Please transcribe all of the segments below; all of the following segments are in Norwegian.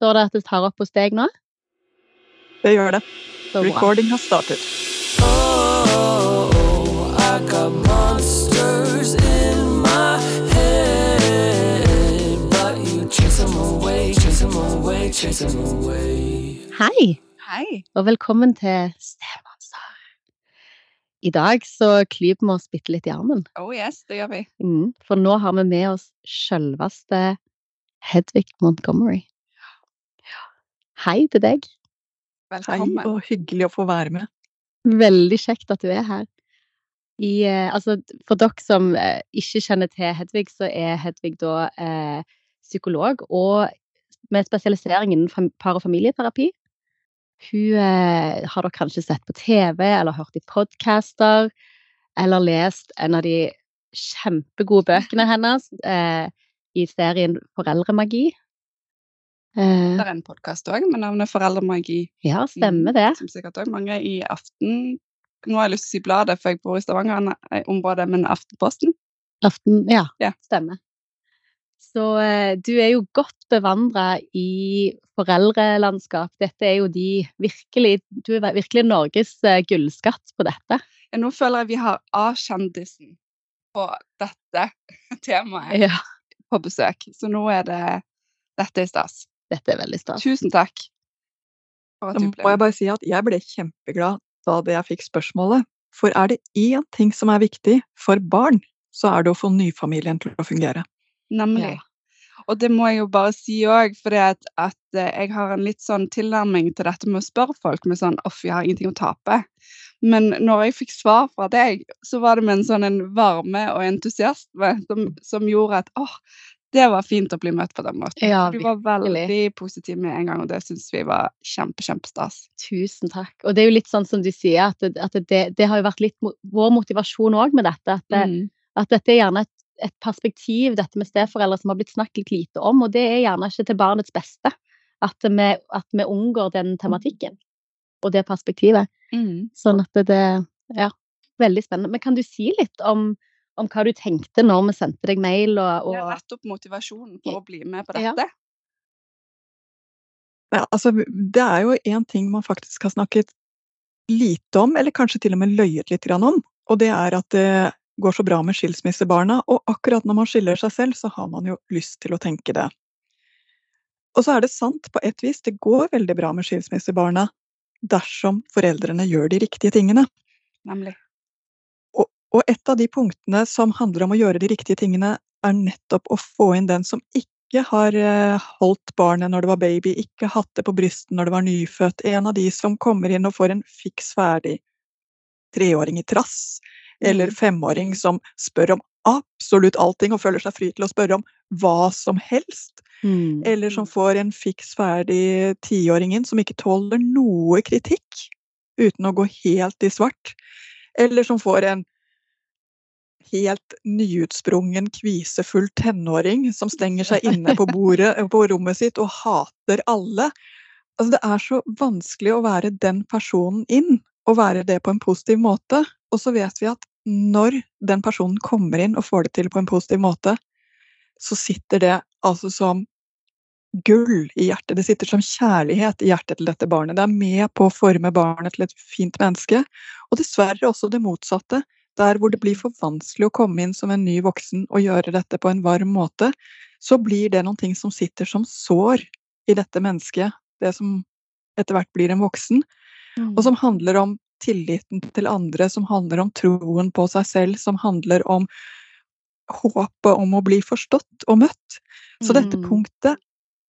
Står det at det tar opp hos deg nå? Det gjør det. Recording has started. Oh, I got monsters in my head, but you chase them away, chase them away, chase them away. Hei, Hei. og velkommen til Stemonster. I dag så klyper vi oss bitte litt i armen. Oh yes, det gjør vi. Mm, for nå har vi med oss selveste Hedvig Montgomery. Hei til deg. Hei, og hyggelig å få være med. Veldig kjekt at du er her. I, eh, altså, for dere som eh, ikke kjenner til Hedvig, så er Hedvig da eh, psykolog og med spesialisering innen par- og familieterapi. Hun eh, har dere kanskje sett på TV eller hørt i podcaster, eller lest en av de kjempegode bøkene hennes eh, i serien Foreldremagi. Eh, Det er en podkast òg med navnet Foreldremagi. ja, stemmer det. Som sikkert òg mange i Aften Nå har jeg lyst til å si Bladet, for jeg bor i Stavanger-området, men Aftenposten. Aften, ja, Ja. stemmer. Så eh, du er jo godt bevandra i foreldrelandskap. Dette er jo de virkelig Du er virkelig Norges eh, gullskatt på dette. Ja, nå føler jeg vi har A-kjendisen på dette temaet Ja. på besøk. Så nå er det Dette er stas. Dette er veldig stas. Tusen takk. Da må jeg bare si at jeg ble kjempeglad da jeg fikk spørsmålet. For er det én ting som er viktig for barn, så er det å få nyfamilien til å fungere. Nemlig. Ja. Og det må jeg jo bare si òg, for at, at eh, jeg har en litt sånn tilnærming til dette med å spørre folk med sånn Uff, jeg har ingenting å tape. Men når jeg fikk svar fra deg, så var det med en sånn en varme og entusiasme som, som gjorde at åh, det var fint å bli møtt på den måten. Ja, du var veldig positiv med en gang, og det syns vi var kjempe, kjempestas. Tusen takk. Og det er jo litt sånn som du sier, at, det, at det, det har jo vært litt vår motivasjon òg med dette. At, det, Mm. at dette er gjerne et, et perspektiv, dette med steforeldre, som har blitt snakket litt lite om. Og det er gjerne ikke til barnets beste at vi, at vi unngår den tematikken og det perspektivet. Mm. Sånn at det, Ja, veldig spennende. Men kan du si litt om, om hva du tenkte når vi sendte deg mail og, Det er rett opp motivasjonen for å bli med på Ja. dette. Ja, altså, det er jo én ting man faktisk har snakket lite om, eller kanskje til og med løyet litt grann om, og det er at det går så bra med skilsmissebarna, og akkurat når man skiller seg selv, så har man jo lyst til å tenke det. Og så er det sant på et vis, det går veldig bra med skilsmissebarna dersom foreldrene gjør de riktige tingene. Nemlig. Og et av de punktene som handler om å gjøre de riktige tingene, er nettopp å få inn den som ikke har eh, holdt barnet når det var baby, ikke hatt det på brystet når det var nyfødt. En av de som kommer inn og får en fiks ferdig treåring i trass, eller femåring som spør om absolutt allting og føler seg fri til å spørre om hva som helst. Mm. Eller som får en fiks ferdig tiåring inn som ikke tåler noe kritikk uten å gå helt i svart. Eller som får en helt nyutsprungen, kvisefull tenåring som stenger seg inne på bordet på rommet sitt og hater alle. Altså, det er så vanskelig å være den personen inn, og være det på en positiv måte. Og så vet vi at når den personen kommer inn og får det til på en positiv måte, så sitter det altså som gull i hjertet. Det sitter som kjærlighet i hjertet til dette barnet. Det er med på å forme barnet til et fint menneske. Og dessverre også det motsatte. Der hvor det blir for vanskelig å komme inn som en ny voksen og gjøre dette på en varm måte, så blir det noen ting som sitter som sår i dette mennesket, det som etter hvert blir en voksen, Mm. og som handler om tilliten til andre, som handler om troen på seg selv, som handler om håpet om å bli forstått og møtt. Så dette Mm. punktet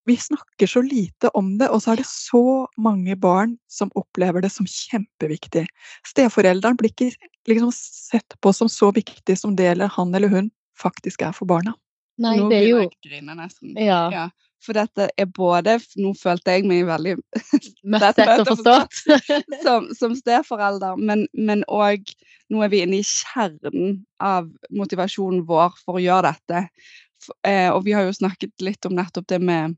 Vi snakker så lite om det, og så er det så mange barn som opplever det som kjempeviktig. Steforelderen blir ikke liksom sett på som så viktig som det eller han eller hun faktisk er for barna. Nei, Nå det er jo grine nesten. Ja. Ja, for dette er både Nå følte jeg meg veldig Møtt og forstått. som, som steforelder, men, men òg Nå er vi inne i kjernen av motivasjonen vår for å gjøre dette. Eh, og vi har jo snakket litt om nettopp det med,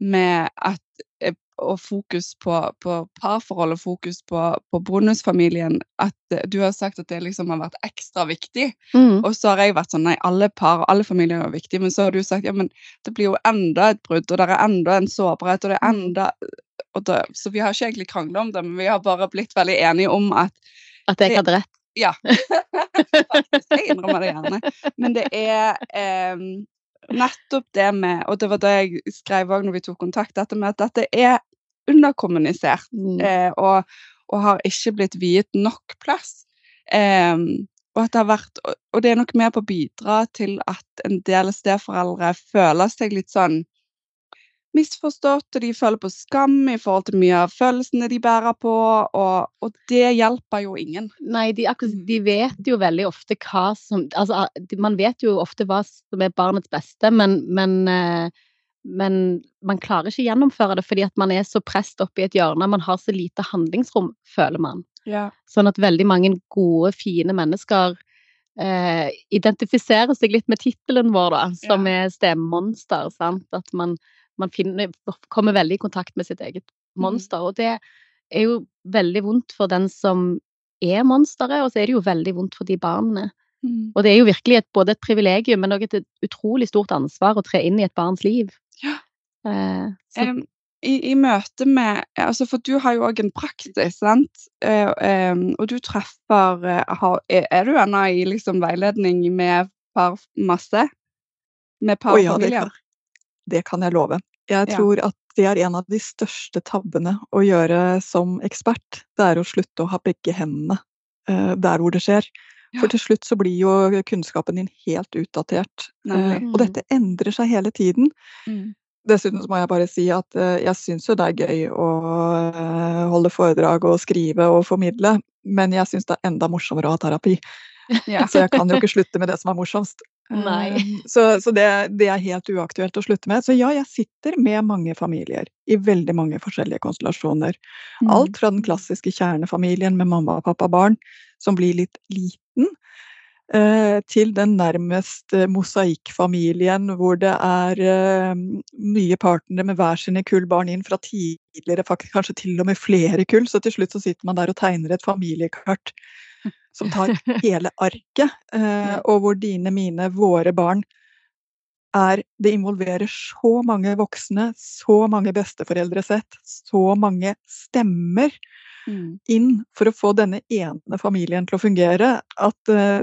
med at eh, og fokus på, på parforhold og fokus på, på bonusfamilien, at eh, du har sagt at det liksom har vært ekstra viktig. Mm. Og så har jeg vært sånn nei, alle par og alle familier er viktige, men så har du sagt ja, men det blir jo enda et brudd, og det er enda en sårbarhet, og det er enda og da, Så vi har ikke egentlig krangla om det, men vi har bare blitt veldig enige om at At jeg hadde rett. ja. Faktisk, jeg innrømmer det gjerne. Men det er em, nettopp det med Og det var det jeg skrev òg når vi tok kontakt, dette med at dette er underkommunisert Mm. eh, og, og har ikke blitt viet nok plass. Eh, og, det har vært, og- og det er nok med på å bidra til at en del steforeldre føler seg litt sånn misforstått, og de føler på skam i forhold til mye av følelsene de bærer på, og, og det hjelper jo ingen. Nei, de, de vet jo veldig ofte hva som Altså, man vet jo ofte hva som er barnets beste, men, men, eh, men man klarer ikke gjennomføre det fordi at man er så presset opp i et hjørne. Man har så lite handlingsrom, føler man. Sånn at veldig mange gode, fine mennesker eh, identifiserer seg litt med tittelen vår, da, som er 'Stemonster'. Sant? At man, man finner, kommer veldig i kontakt med sitt eget monster. Og det er jo veldig vondt for den som er monsteret, og så er det jo veldig vondt for de barna. Mm. Og det er jo virkelig et, både et privilegium, men også et utrolig stort ansvar å tre inn i et barns liv. Ja. Eh, Em, i, I møte med altså For du har jo òg en praksis, sant? Uh, um, og du treffer uh, har, er, du ennå i liksom veiledning med par masse? Med Å ja, det kan, det kan jeg love. Jeg Ja. tror at det er en av de største tabbene å gjøre som ekspert. Det er å slutte å ha begge hendene uh, der hvor det skjer. Ja. For til slutt så blir jo kunnskapen din helt utdatert. Eh, og dette endrer seg hele tiden. Mm. Dessuten så må jeg bare si at eh, jeg syns jo det er gøy å holde foredrag og skrive og formidle, men jeg syns det er enda morsommere å ha terapi. Ja. Så jeg kan jo ikke slutte med det som er morsomst. Nei. Eh, Så, så det, det er helt uaktuelt å slutte med. Så ja, jeg sitter med mange familier i veldig mange forskjellige konstellasjoner. Mm. Alt fra den klassiske kjernefamilien med mamma, pappa, barn, som blir litt liten, eh, til den nærmest eh, mosaikkfamilien hvor det er mye nye partnere med hver sine kull barn inn fra tidligere, faktisk kanskje til og med flere kull. Så til slutt så sitter man der og tegner et familiekart som tar hele arket, eh, og hvor dine, mine, våre barn er Det involverer så mange voksne, så mange besteforeldresett, så mange stemmer Mm. inn for å få denne ene familien til å fungere, at eh,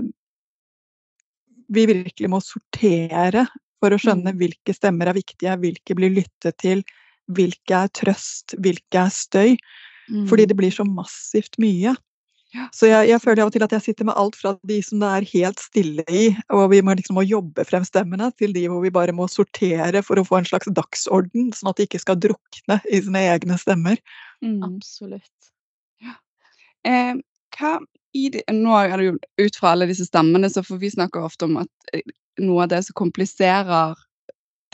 vi virkelig må sortere for å skjønne Mm. hvilke stemmer er viktige, hvilke blir lyttet til, hvilke er trøst, hvilke er støy. Fordi Mm. det blir så massivt mye. Ja. Så jeg, jeg føler av og til at jeg sitter med alt fra de som det er helt stille i, og vi må liksom må jobbe frem stemmene, til de hvor vi bare må sortere for å få en slags dagsorden, sånn at de ikke skal drukne i sine egne stemmer. Mm. Absolutt. Eh, hva i de, nå er det jo ut fra alle disse stemmene, så får vi snakke ofte om at eh, noe av det som kompliserer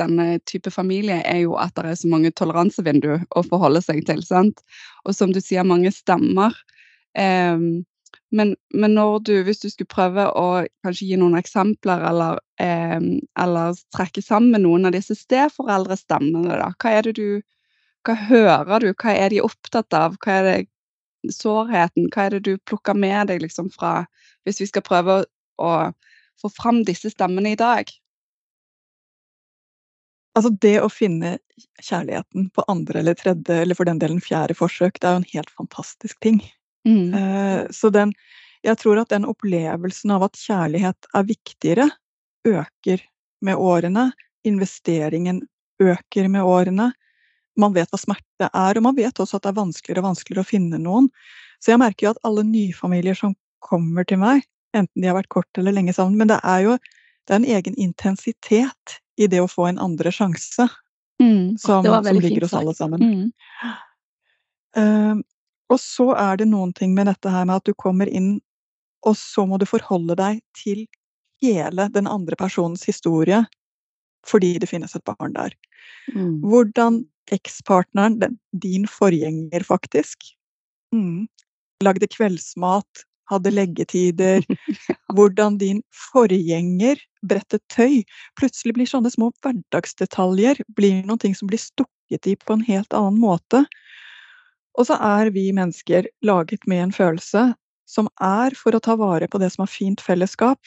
denne type familie, er jo at det er så mange toleransevinduer å forholde seg til. sant? Og som du sier, mange stemmer. Em, men, men du, hvis du skulle prøve å kanskje gi noen eksempler, eller, em, eller trekke sammen noen av disse steforeldrestemmene, da, hva er det du Hva hører du? Hva er de opptatt av? Hva er det sårheten? Hva er det du plukker med deg liksom fra Hvis vi skal prøve å, å få fram disse stemmene i dag? Altså det å finne kjærligheten på andre eller tredje, eller for den delen fjerde forsøk, det er jo en helt fantastisk ting. Mm. Eh, Så den Jeg tror at den opplevelsen av at kjærlighet er viktigere, øker med årene. Investeringen øker med årene. Man vet hva smerte er, og man vet også at det er vanskeligere og vanskeligere å finne noen. Så jeg merker jo at alle nyfamilier som kommer til meg, enten de har vært kort eller lenge sammen, men det er jo det er en egen intensitet i det å få en andre sjanse, Mm. som, som ligger fint hos alle sammen. Mm. Eh, og så er det noen ting med dette her med at du kommer inn, og så må du forholde deg til hele den andre personens historie fordi det finnes et barn der. Mm. Hvordan ekspartneren, din forgjenger faktisk, mm, lagde kveldsmat, hadde leggetider, hvordan din forgjenger brettet tøy. Plutselig blir sånne små hverdagsdetaljer blir noen ting som blir stukket i på en helt annen måte. Og så er vi mennesker laget med en følelse som er for å ta vare på det som er fint fellesskap.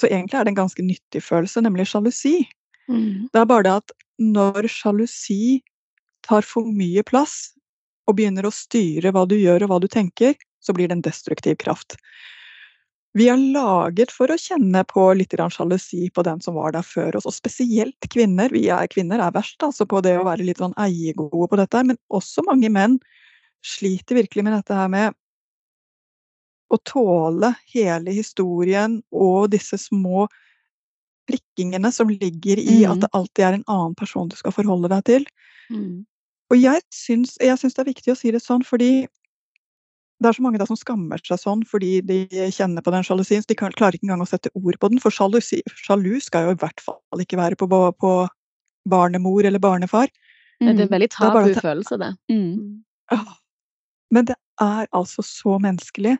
Så egentlig er det en ganske nyttig følelse, nemlig sjalusi. Mm. Det er bare det at når sjalusi tar for mye plass og begynner å styre hva du gjør og hva du tenker, så blir det en destruktiv kraft. Vi er laget for å kjenne på litt sjalusi på den som var der før oss, og spesielt kvinner. Vi er, kvinner er verst altså på det å være litt sånn eiegode på dette, men også mange menn sliter virkelig med dette her med å tåle hele historien og disse små prikkingene som ligger i at Mm. det alltid er en annen person du skal forholde deg til. Mm. Og jeg syns, jeg syns det er viktig å si det sånn, fordi det er så mange da som skammer seg sånn fordi de kjenner på den sjalusien. Så de kan, klarer ikke engang å sette ord på den. For sjalusi, sjalu skal jo i hvert fall ikke være på, på barnemor eller barnefar. Det er en veldig tabu følelse, det. Mm. Åh, Men det er altså så menneskelig.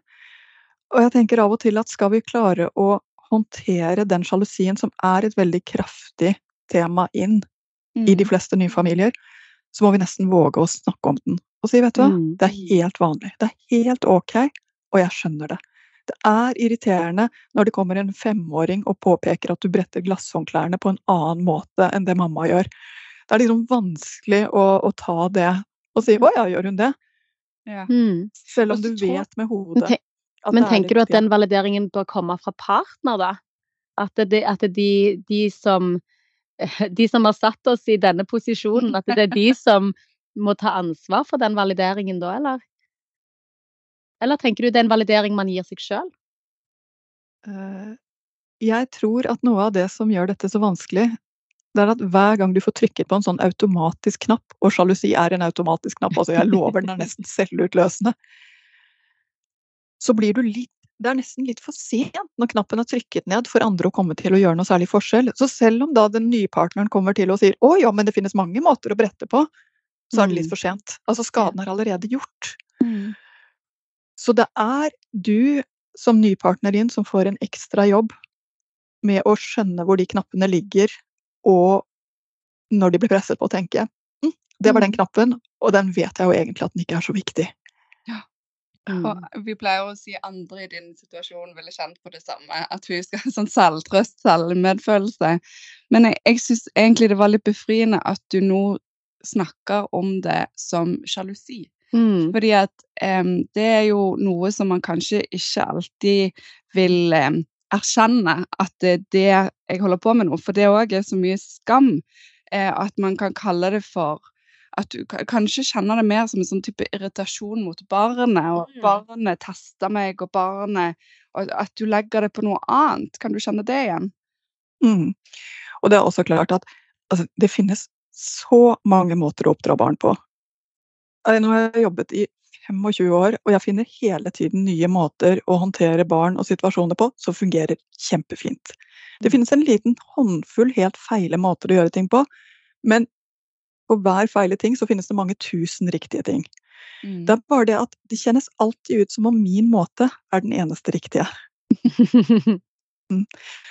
Og jeg tenker av og til at skal vi klare å håndtere den sjalusien, som er et veldig kraftig tema inn i de Mm. fleste nye familier, så må vi nesten våge å snakke om den. Og si, vet du hva, Mm. det er helt vanlig. Det er helt ok, og jeg skjønner det. Det er irriterende når det kommer en femåring og påpeker at du bretter glasshåndklærne på en annen måte enn det mamma gjør. Det er liksom vanskelig å, å ta det og si 'å ja, gjør hun det?' Ja. Mm. Selv om du vet med hodet at men det er tenker du at den valideringen bør komme fra partner, da? At, det, at de, de som de som har satt oss i denne posisjonen, at det er de som må ta ansvar for den valideringen da, eller? Eller tenker du det er en validering man gir seg sjøl? Eh, Jeg tror at noe av det som gjør dette så vanskelig, det er at hver gang du får trykket på en sånn automatisk knapp, og sjalusi er en automatisk knapp, altså jeg lover den er nesten selvutløsende, så blir du litt Det er nesten litt for sent når knappen er trykket ned for andre å komme til å gjøre noe særlig forskjell. Så selv om da den nye partneren kommer til og sier 'Å ja, men det finnes mange måter å brette på', så er det litt Mm. for sent. Altså skaden er allerede gjort. Mm. Så det er du som nypartner din som får en ekstra jobb med å skjønne hvor de knappene ligger, og når de blir presset på å tenke hm, det var den Mm. knappen, og den vet jeg jo egentlig at den ikke er så viktig. Mm. Og vi pleier å si andre i din situasjon ville kjent på det samme. At hun skal ha sånn selvtrøst, selvmedfølelse. Men jeg, jeg syns egentlig det var litt befriende at du nå snakker om det som sjalusi. Mm. Fordi at um, det er jo noe som man kanskje ikke alltid vil um, erkjenne at det er det jeg holder på med nå. For det òg er så mye skam eh, at man kan kalle det for at du kanskje kjenner det mer som en sånn type irritasjon mot barnet, og Mm. barnet tester meg, og barnet Og at du legger det på noe annet. Kan du kjenne det igjen? Mm. Og det er også klart at altså, det finnes så mange måter å oppdra barn på. Eh, Nå har jeg jobbet i 25 år, og jeg finner hele tiden nye måter å håndtere barn og situasjoner på som fungerer kjempefint. Det finnes en liten håndfull helt feile måter å gjøre ting på, men på hver feile ting så finnes det mange tusen riktige ting. Mm. Det er bare det at det kjennes alltid ut som om min måte er den eneste riktige.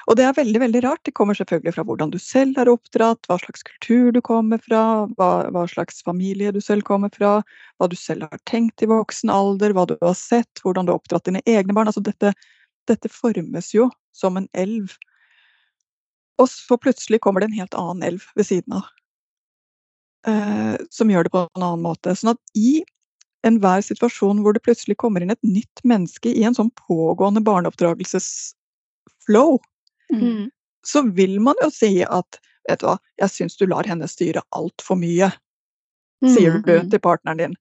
Og det er veldig veldig rart. Det kommer selvfølgelig fra hvordan du selv er oppdratt, hva slags kultur du kommer fra, hva, hva slags familie du selv kommer fra, hva du selv har tenkt i voksen alder, hva du har sett, hvordan du har oppdratt dine egne barn. Altså dette, dette formes jo som en elv. Og så plutselig kommer det en helt annen elv ved siden av. Eh, som gjør det på en annen måte. Sånn at i enhver situasjon hvor det plutselig kommer inn et nytt menneske i en sånn pågående barneoppdragelsesflow, Mm. så vil man jo si at vet du hva, jeg syns du lar henne styre altfor mye, sier Mm. du Mm. til partneren din.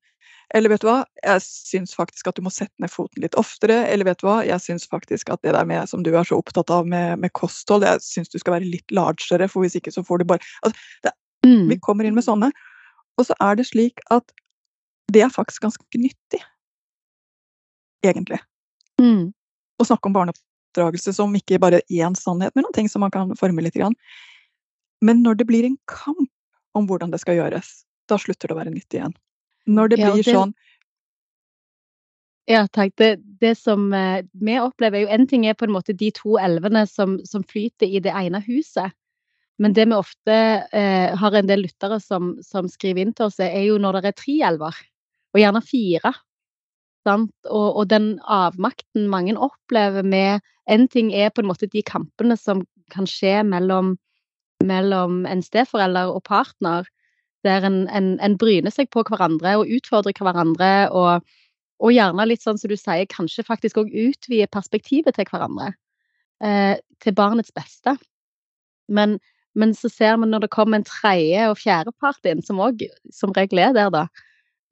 Eller vet du hva, jeg syns faktisk at du må sette ned foten litt oftere. Eller vet du hva, jeg syns faktisk at det der med som du er så opptatt av med, med kosthold, jeg syns du skal være litt largere, for hvis ikke så får du bare altså, Mm. Vi kommer inn med sånne. Og så er det slik at det er faktisk ganske nyttig. Egentlig. Mm. Å snakke om barneoppdragelse som ikke bare én sannhet, men noen ting som man kan forme litt. Grann. Men når det blir en kamp om hvordan det skal gjøres, da slutter det å være nyttig igjen. Når det Ja, det- sånn Ja, takk. Det, det som eh, vi opplever, er jo en ting er på en måte de to elvene som, som flyter i det ene huset. Men det vi ofte eh, har en del lyttere som, som skriver inn til oss, er jo når det er tre elver, og gjerne fire. Og, og den avmakten mange opplever med En ting er på en måte de kampene som kan skje mellom, mellom en steforelder og partner, der en, en, en bryner seg på hverandre og utfordrer hverandre. og og gjerne litt sånn som du sier, kanskje faktisk òg utvide perspektivet til hverandre. Eh, til barnets beste. Men, men, så ser vi når det kommer en tredje og fjerde part inn, som òg som regel er der, da,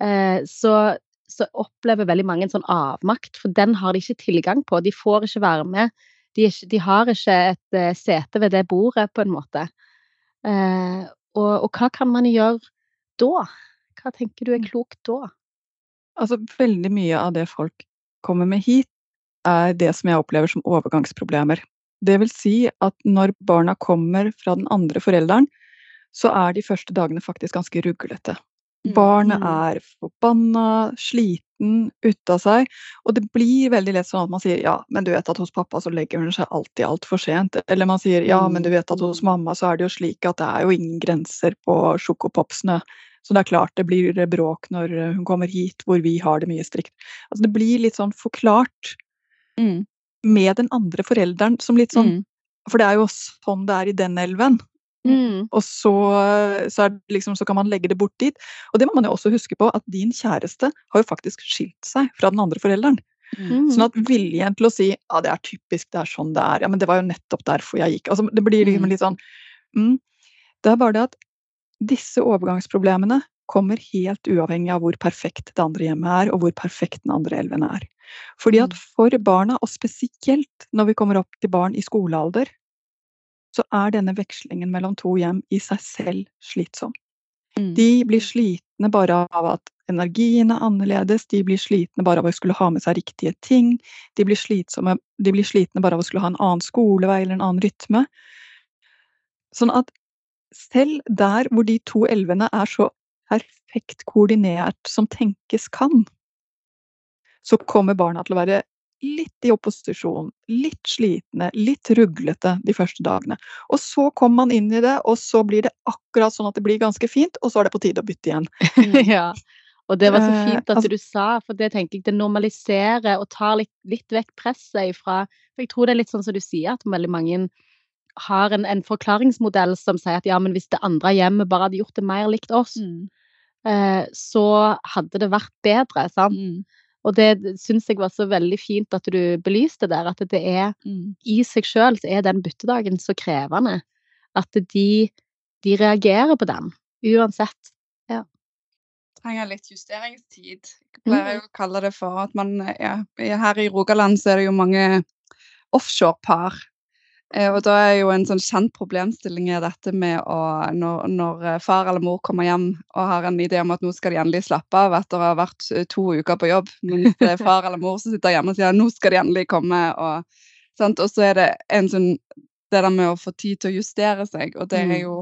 eh, så, så, opplever veldig mange en sånn avmakt, for den har de ikke tilgang på. De får ikke være med. De, ikke, de har ikke et uh, sete ved det bordet, på en måte. Eh, og, og hva kan man gjøre da? Hva tenker du er klokt da? Altså, veldig mye av det folk kommer med hit, er det som jeg opplever som overgangsproblemer. Det vil si at når barna kommer fra den andre forelderen, så er de første dagene faktisk ganske ruglete. Mm, Barnet er forbanna, sliten, ute av seg. Og det blir veldig lett sånn at man sier ja, men du vet at hos pappa så legger hun seg alltid altfor sent. Eller man sier ja, men du vet at hos mamma så er det jo slik at det er jo ingen grenser på sjokopopsene. Så det er klart det blir bråk når hun kommer hit hvor vi har det mye strikt. Altså det blir litt sånn forklart Mm. Med den andre forelderen som litt sånn Mm. For det er jo sånn det er i den elven. Mm. Og så, så, er det liksom, så kan man legge det bort dit. Og det må man jo også huske på, at din kjæreste har jo faktisk skilt seg fra den andre forelderen. Mm. Sånn at viljen til å si ja, det er typisk, det er sånn det er, ja, men det var jo nettopp derfor jeg gikk. Altså, det blir liksom Mm. litt sånn mm. Det er bare det at disse overgangsproblemene kommer helt uavhengig av hvor perfekt det andre hjemmet er, og hvor perfekt den andre elven er. Fordi at Mm. for barna, og spesielt når vi kommer opp til barn i skolealder, så er denne vekslingen mellom to hjem i seg selv slitsom. Mm. De blir slitne bare av at energien er annerledes, de blir slitne bare av å skulle ha med seg riktige ting, de blir, slitsomme, de blir slitne bare av å skulle ha en annen skolevei eller en annen rytme. Sånn at selv der hvor de to elvene er så perfekt koordinert som tenkes kan, så kommer barna til å være litt i opposisjon, litt slitne, litt ruglete de første dagene. Og så kommer man inn i det, og så blir det akkurat sånn at det blir ganske fint, og så er det på tide å bytte igjen. ja. Og det var så Eh, fint at altså- du sa, for det tenker jeg det normaliserer og tar litt, litt vekk presset ifra For jeg tror det er litt sånn som du sier, at veldig mange har en, en forklaringsmodell som sier at ja, men hvis det andre hjemmet bare hadde gjort det mer likt oss, Mm. Eh, så hadde det vært bedre. sant? Mm. Og det syns jeg var så veldig fint at du belyste der, at det er Mm. i seg sjøl så er den byttedagen så krevende at de, de reagerer på den uansett. trenger litt justeringstid. Jeg pleier å kalle det for at man ja, Her i Rogaland så er det jo mange offshore-par. Eh, og da er jo en sånn kjent problemstilling er dette med å når, når eh, far eller mor kommer hjem og har en idé om at nå skal de endelig slappe av etter å ha vært eh, to uker på jobb, mens det er far eller mor som sitter hjemme og sier nå skal de endelig komme. Og, sant? og så er det en sånn det der med å få tid til å justere seg, og det er Mm. jo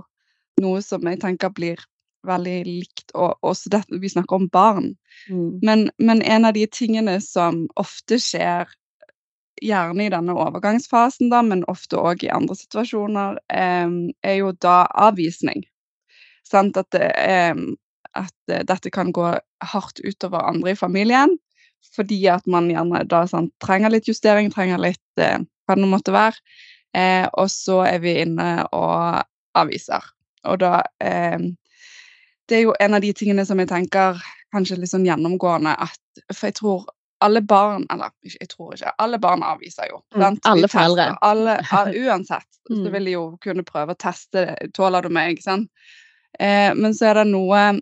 noe som jeg tenker blir veldig likt. Og også det, vi snakker om barn. Mm. Men, men en av de tingene som ofte skjer, gjerne i denne overgangsfasen, da, men ofte òg i andre situasjoner, eh, er jo da avvisning. Sant? At, eh, at eh, dette kan gå hardt utover andre i familien. Fordi at man gjerne da sant, trenger litt justering, trenger litt eh, hva det måtte være. Eh, og så er vi inne og avviser. Og da eh, Det er jo en av de tingene som jeg tenker kanskje litt sånn gjennomgående at For jeg tror alle barn Eller jeg tror ikke. Alle barn avviser jo. Mm, alle foreldre. Alle, al- uansett så Mm. vil de jo kunne prøve å teste det. Tåler du meg? sant? Eh, men så er det noe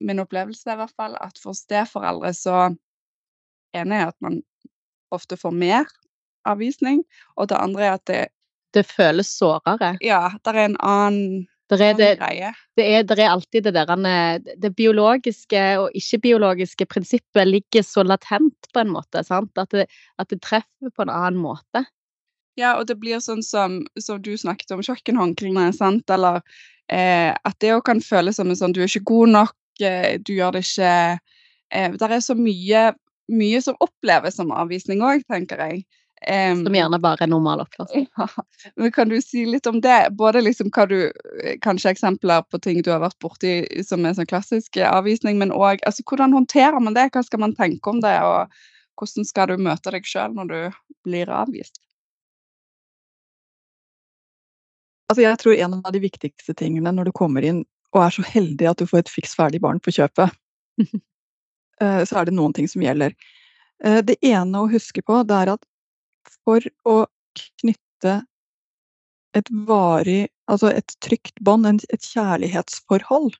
Min opplevelse er i hvert fall at for steforeldre så ene er at man ofte får mer avvisning, og det andre er at det, Det føles sårere. ja, det er en annen, Det er, det, det er, det er alltid det der Det biologiske og ikke-biologiske prinsippet ligger så latent, på en måte. Sant? At, det, at det treffer på en annen måte. Ja, og det blir sånn som, som du snakket om kjøkkenhåndklærne, sant, eller eh, at det òg kan føles som en sånn du er ikke god nok, eh, du gjør det ikke eh, Det er så mye, mye som oppleves som avvisning òg, tenker jeg. Em, Som gjerne bare er normal oppførsel. ja. Men kan du si litt om det? Både liksom hva du Kanskje eksempler på ting du har vært borti som er sånn klassisk avvisning, men òg altså, hvordan håndterer man det? Hva skal man tenke om det? Og hvordan skal du møte deg sjøl når du blir avvist? Altså, jeg tror en av de viktigste tingene når du kommer inn og er så heldig at du får et fiks ferdig barn på kjøpet, eh, så er det noen ting som gjelder. Eh, Det ene å huske på, det er at for å knytte et varig, altså et trygt bånd, et kjærlighetsforhold,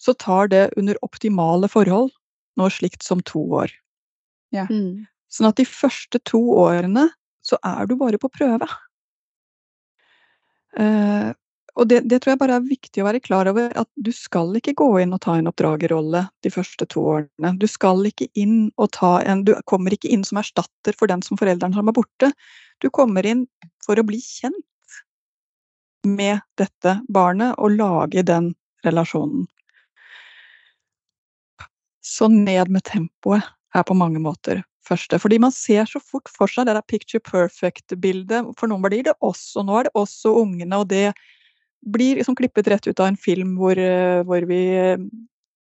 så tar det under optimale forhold noe slikt som to år. Mm. Sånn at de første to årene så er du bare på prøve. Eh, og det, det tror jeg bare er viktig å være klar over, at du skal ikke gå inn og ta en oppdragerrolle de første to årene. Du skal ikke inn og ta en Du kommer ikke inn som erstatter for den som foreldrene som er borte. Du kommer inn for å bli kjent med dette barnet og lage den relasjonen. Så ned med tempoet er på mange måter første. Fordi man ser så fort for seg det der picture perfect-bildet. For noen blir det oss, og nå er det også ungene, og det blir liksom klippet rett ut av en film hvor, eh, hvor vi eh,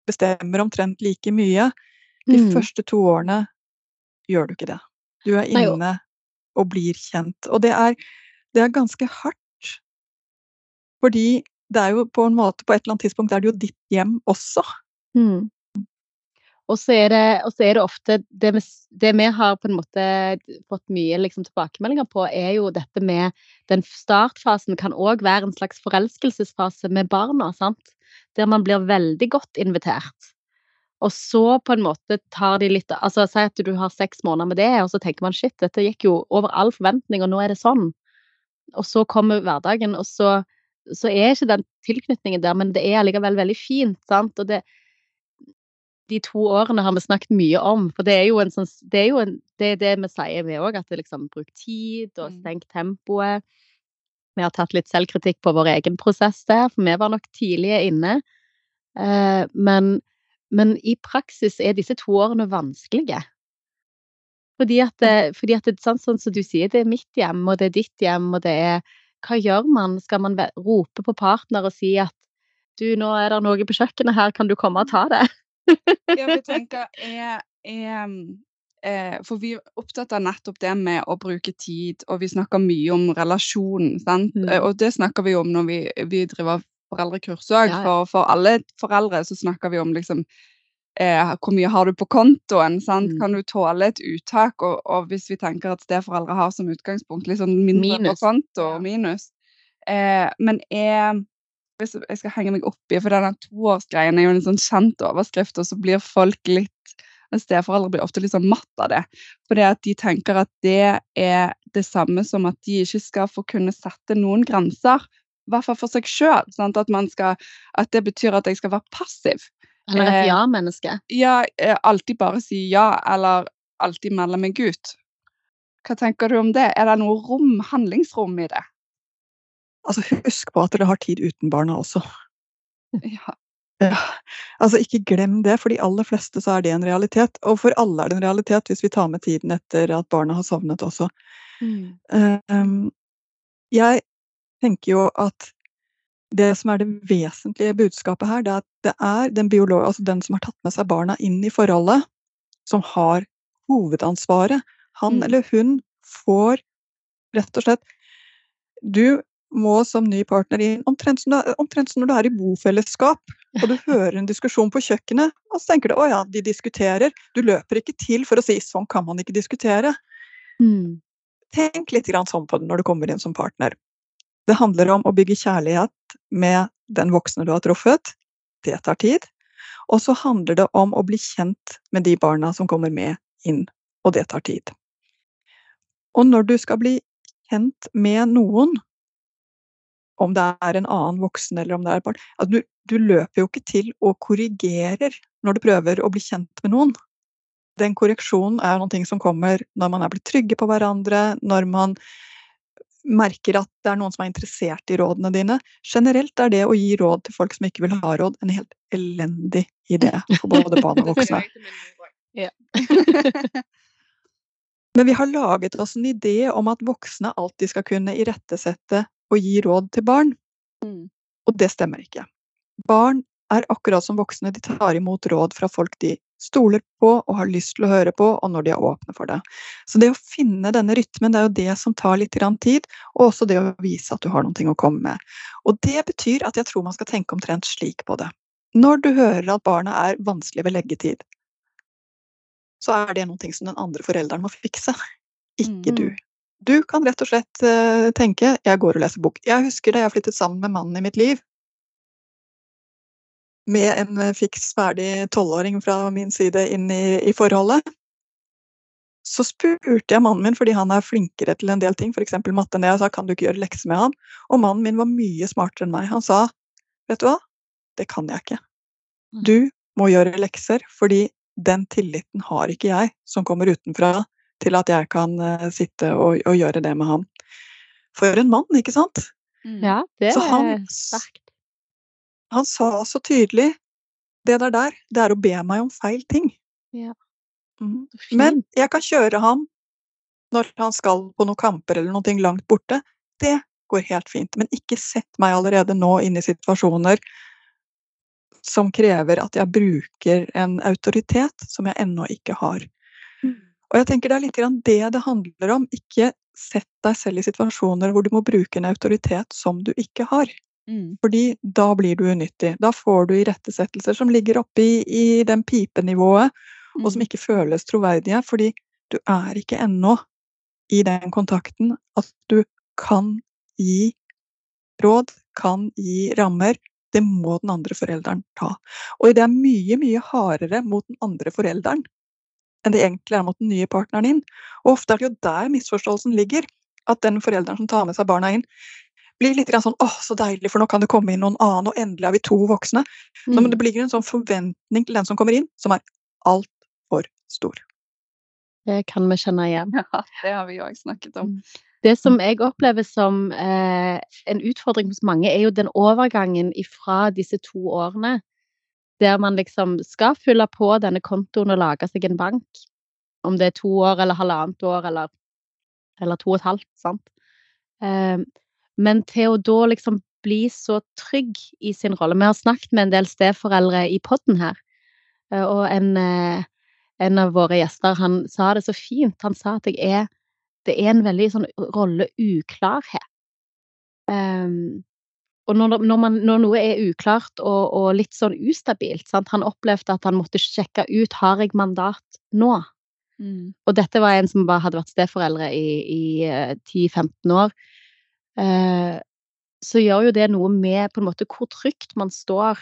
bestemmer omtrent like mye. De Mm. første to årene gjør du ikke det. Du er Nei, inne og blir kjent. Og det er, det er ganske hardt. Fordi det er jo på en måte, på et eller annet tidspunkt er det jo ditt hjem også. Mm. Og så er det, er det ofte det vi, det vi har på en måte fått mye liksom, tilbakemeldinger på, er jo dette med den startfasen kan òg være en slags forelskelsesfase med barna. sant? Der man blir veldig godt invitert. Og så på en måte tar de litt altså Si at du har seks måneder med det, og så tenker man shit, dette gikk jo over all forventning, og nå er det sånn. Og så kommer hverdagen, og så, så er ikke den tilknytningen der, men det er allikevel veldig fint. sant? Og det, de to årene har vi snakket mye om, for det er jo en sånn Det er jo en, det, er det vi sier, vi òg, at det liksom bruk tid og Mm. senk tempoet. Vi har tatt litt selvkritikk på vår egen prosess der, for vi var nok tidlige inne. Eh, men, men i praksis er disse to årene vanskelige. Fordi at, det, fordi at det er sånn, sånn som du sier, det er mitt hjem, og det er ditt hjem, og det er Hva gjør man? Skal man rope på partner og si at du, nå er det noe på kjøkkenet her, kan du komme og ta det? Ja, vi tenker er, er eh, For vi er opptatt av nettopp det med å bruke tid, og vi snakker mye om relasjon. Mm. Eh, Og det snakker vi om når vi, vi driver foreldrekurs òg. Ja, ja. For, for alle foreldre så snakker vi om liksom eh, hvor mye har du på kontoen? sant? Mm. Kan du tåle et uttak? Og, og hvis vi tenker at steforeldre har som utgangspunkt litt sånn mindre Minus. på konto, Ja. minus. Eh, men er hvis jeg skal henge meg opp i, for denne toårsgreien er jo en sånn kjent overskrift, og så blir folk litt Steforeldre blir ofte litt sånn matt av det. Fordi at de tenker at det er det samme som at de ikke skal få kunne sette noen grenser. I hvert fall for seg sjøl. At, at det betyr at jeg skal være passiv. Eller et Eh, ja-menneske? Ja, eh, alltid bare si ja, eller alltid melde meg ut. Hva tenker du om det? Er det noe rom, handlingsrom i det? Altså, husk på at dere har tid uten barna også. Ja. Ja, altså ikke glem det, for de aller fleste så er det en realitet. Og for alle er det en realitet hvis vi tar med tiden etter at barna har sovnet også. Mm. Um, jeg tenker jo at det som er det vesentlige budskapet her, det er at det er den biolog, altså den som har tatt med seg barna inn i forholdet, som har hovedansvaret. Han Mm. eller hun får rett og slett Du må som ny partner inn omtrent som, du, omtrent som når du er i bofellesskap og du hører en diskusjon på kjøkkenet, og så tenker du å ja, de diskuterer. Du løper ikke til for å si sånn kan man ikke diskutere. Mm. Tenk litt grann sånn på det når du kommer inn som partner. Det handler om å bygge kjærlighet med den voksne du har truffet. Det tar tid. Og så handler det om å bli kjent med de barna som kommer med inn, og det tar tid. Og når du skal bli kjent med noen, om det er en annen voksen eller om det er et barn altså du, du løper jo ikke til og korrigerer når du prøver å bli kjent med noen. Den korreksjonen er noe som kommer når man er blitt trygge på hverandre, når man merker at det er noen som er interessert i rådene dine. Generelt er det å gi råd til folk som ikke vil ha råd, en helt elendig idé for både barn og voksne. Men vi har laget oss en idé om at voksne alltid skal kunne irettesette og gi råd til barn, Mm. og det stemmer ikke. Barn er akkurat som voksne, de tar imot råd fra folk de stoler på og har lyst til å høre på, og når de er åpne for det. Så det å finne denne rytmen, det er jo det som tar litt tid, og også det å vise at du har noe å komme med. Og det betyr at jeg tror man skal tenke omtrent slik på det. Når du hører at barna er vanskelig ved leggetid, så er det noe som den andre forelderen må fikse, ikke Mm. du. Du kan rett og slett eh, tenke 'jeg går og leser bok'. Jeg husker da jeg flyttet sammen med mannen i mitt liv, med en eh, fiks ferdig tolvåring fra min side inn i, i forholdet. Så spurte jeg mannen min, fordi han er flinkere til en del ting, f.eks. matte enn jeg, og sa 'kan du ikke gjøre lekser med han?' Og mannen min var mye smartere enn meg. Han sa 'vet du hva, det kan jeg ikke'. Du må gjøre lekser, fordi den tilliten har ikke jeg, som kommer utenfra, til at jeg kan eh, sitte og, og gjøre det med han. For en mann, ikke sant? Mm. Ja, det Så han er sterkt. Han sa så tydelig det der der, det er å be meg om feil ting. Ja. Mm. Men jeg kan kjøre ham når han skal på noen kamper eller noe langt borte. Det går helt fint. Men ikke sett meg allerede nå inn i situasjoner som krever at jeg bruker en autoritet som jeg ennå ikke har. Mm. Og jeg tenker det er litt grann det det handler om. Ikke sett deg selv i situasjoner hvor du må bruke en autoritet som du ikke har. Mm. Fordi da blir du unyttig. Da får du irettesettelser som ligger oppe i, i den pipenivået, og som Mm. ikke føles troverdige, fordi du er ikke ennå i den kontakten at du kan gi råd, kan gi rammer. Det må den andre forelderen ta. Og det er mye, mye hardere mot den andre forelderen enn det egentlig er mot den nye partneren din. Og ofte er det jo der misforståelsen ligger. At den forelderen som tar med seg barna inn, blir litt grann sånn 'Å, så deilig, for nå kan det komme inn noen annen, og endelig er vi to voksne'. Mm. men Mm. det blir en sånn forventning til den som kommer inn, som er altfor stor. Det kan vi kjenne igjen. Ja, det har vi òg snakket om. Det som jeg opplever som eh, en utfordring hos mange, er jo den overgangen fra disse to årene, der man liksom skal fylle på denne kontoen og lage seg en bank. Om det er to år eller halvannet år eller, eller to og et halvt, sant. Eh, men til å da liksom bli så trygg i sin rolle. Vi har snakket med en del steforeldre i podden her, eh, og en, eh, en av våre gjester han sa det så fint. Han sa at er det er en veldig sånn rolleuklarhet. Um, og når, når, man, når noe er uklart og, og litt sånn ustabilt sant? Han opplevde at han måtte sjekke ut har jeg mandat nå. Mm. Og dette var en som bare hadde vært steforeldre i, i eh, 10-15 år. Eh, så gjør jo det noe med på en måte hvor trygt man står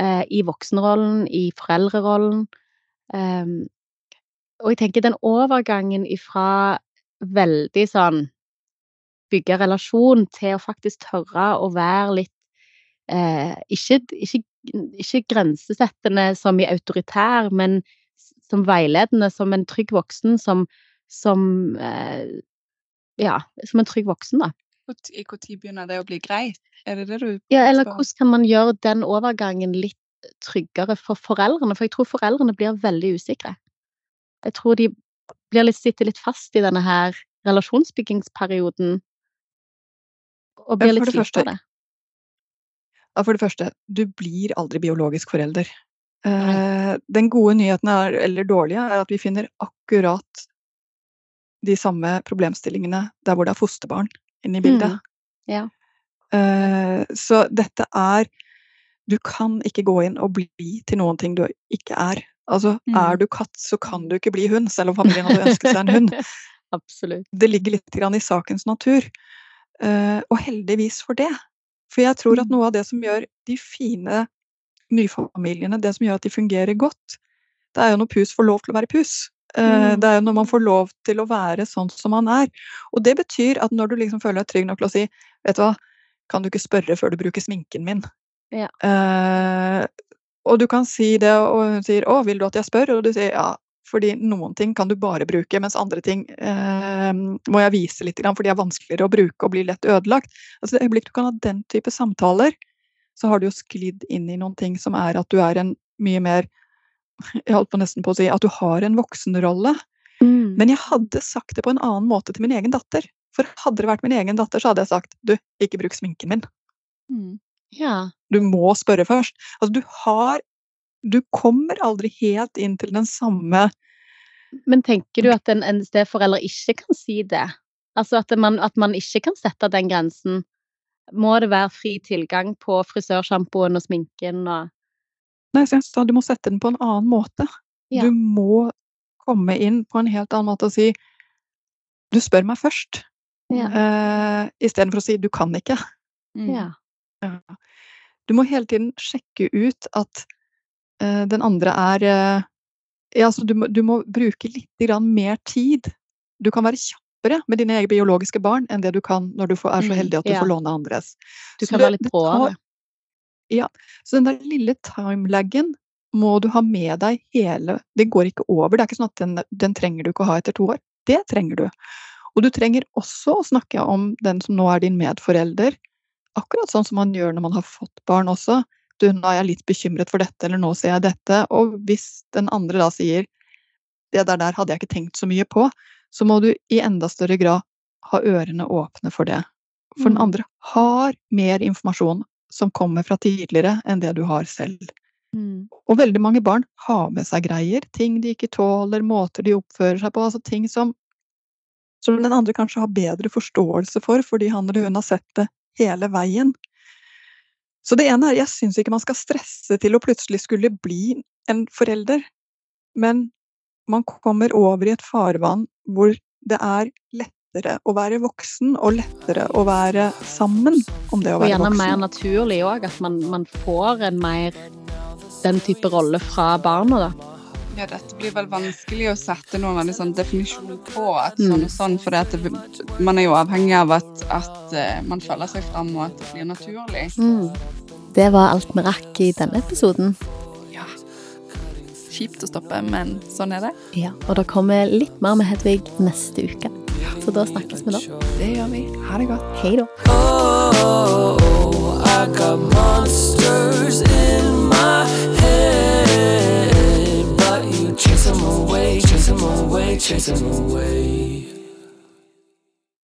eh, i voksenrollen, i foreldrerollen. Eh, og jeg tenker den overgangen ifra veldig sånn bygge relasjon til å faktisk tørre å være litt eh, ikke, ikke, ikke grensesettende som i autoritær, men som veiledende, som en trygg voksen, som, som eh, Ja, som en trygg voksen, da. Når begynner det å bli greit? Er det det du Ja, eller hvordan kan man gjøre den overgangen litt tryggere for foreldrene? For jeg tror foreldrene blir veldig usikre. Jeg tror de blir litt, sitter litt fast i denne her relasjonsbyggingsperioden. Og blir litt det første- av det. For det første, du blir aldri biologisk forelder. Eh, den gode nyheten er, eller dårlige er at vi finner akkurat de samme problemstillingene der hvor det er fosterbarn inne i bildet. Mm, ja. Eh, så dette er Du kan ikke gå inn og bli til noen ting du ikke er. Altså, Mm. er du katt, så kan du ikke bli hund, selv om familien hadde ønsket seg en hund. Absolutt. det ligger litt grann i sakens natur. Eh, og heldigvis for det. For jeg tror at Mm. noe av det som gjør de fine nyfamiliene, det som gjør at de fungerer godt, det er jo når pus får lov til å være pus. Eh, Mm. Det er jo når man får lov til å være sånn som man er. Og det betyr at når du liksom føler deg trygg nok til å si Vet du hva, kan du ikke spørre før du bruker sminken min? Ja. Uh, og du kan si det, og hun sier 'Å, vil du at jeg spør?' Og du sier ja. Fordi noen ting kan du bare bruke, mens andre ting eh, må jeg vise litt, for de er vanskeligere å bruke og blir lett ødelagt. Altså Det øyeblikk du kan ha den type samtaler, så har du jo sklidd inn i noen ting som er at du er en mye mer Jeg holdt på nesten på å si at du har en voksenrolle. Mm. Men jeg hadde sagt det på en annen måte til min egen datter. For hadde det vært min egen datter, så hadde jeg sagt du, ikke bruk sminken min. Mm. Ja. Du må spørre først. Altså, du har Du kommer aldri helt inn til den samme Men tenker du at en, en steforelder ikke kan si det? Altså at man, at man ikke kan sette den grensen? Må det være fri tilgang på frisørsjampoen og sminken og Nei, så jeg sa du må sette den på en annen måte. Ja. Du må komme inn på en helt annen måte og si Du spør meg først, Ja. uh, istedenfor å si du kan ikke. Mm. ja. Ja. Du må hele tiden sjekke ut at den andre er eh, ja, altså du, må, du må bruke litt grann mer tid. Du kan være kjappere med dine egne biologiske barn enn det du kan når du får, er så Mm, heldig at du ja. får låne andres. Du kan så være litt det tar- bråere. Så den der lille timelaggen må du ha med deg hele Det går ikke over. Det er ikke sånn at den, den trenger du ikke å ha etter to år. Det trenger du. Og du trenger også å snakke om den som nå er din medforelder. Akkurat sånn som man gjør når man har fått barn også. Du, nå er jeg litt bekymret for dette, eller nå ser jeg dette. Og hvis den andre da sier det der, der hadde jeg ikke tenkt så mye på, så må du i enda større grad ha ørene åpne for det. For den Mm. andre har mer informasjon som kommer fra tidligere enn det du har selv. Mm. Og veldig mange barn har med seg greier, ting de ikke tåler, måter de oppfører seg på, altså ting som, som den andre kanskje har bedre forståelse for, fordi han eller hun har sett det hele veien. Så det ene er, jeg syns ikke man skal stresse til å plutselig skulle bli en forelder, men man kommer over i et farvann hvor det er lettere å være voksen, og lettere å være sammen om det å være Og være gjerne mer naturlig òg, at man, man får en mer den type rolle fra barna, da. Ja, dette blir vel vanskelig å sette noen veldig sånn definisjon på at Mm. sånn og sånn, for det at det, man er jo avhengig av at, at eh, man føler seg fram, og at det blir naturlig. Det var alt vi rakk i denne episoden. Ja. Kjipt å stoppe, men sånn er det. Ja, og det kommer litt mer med Hedvig neste uke. Så da snakkes vi da. Det gjør vi. Ha det godt. Hei da. Oh, I got monsters in my head, chase them away, chase them away, chase them away.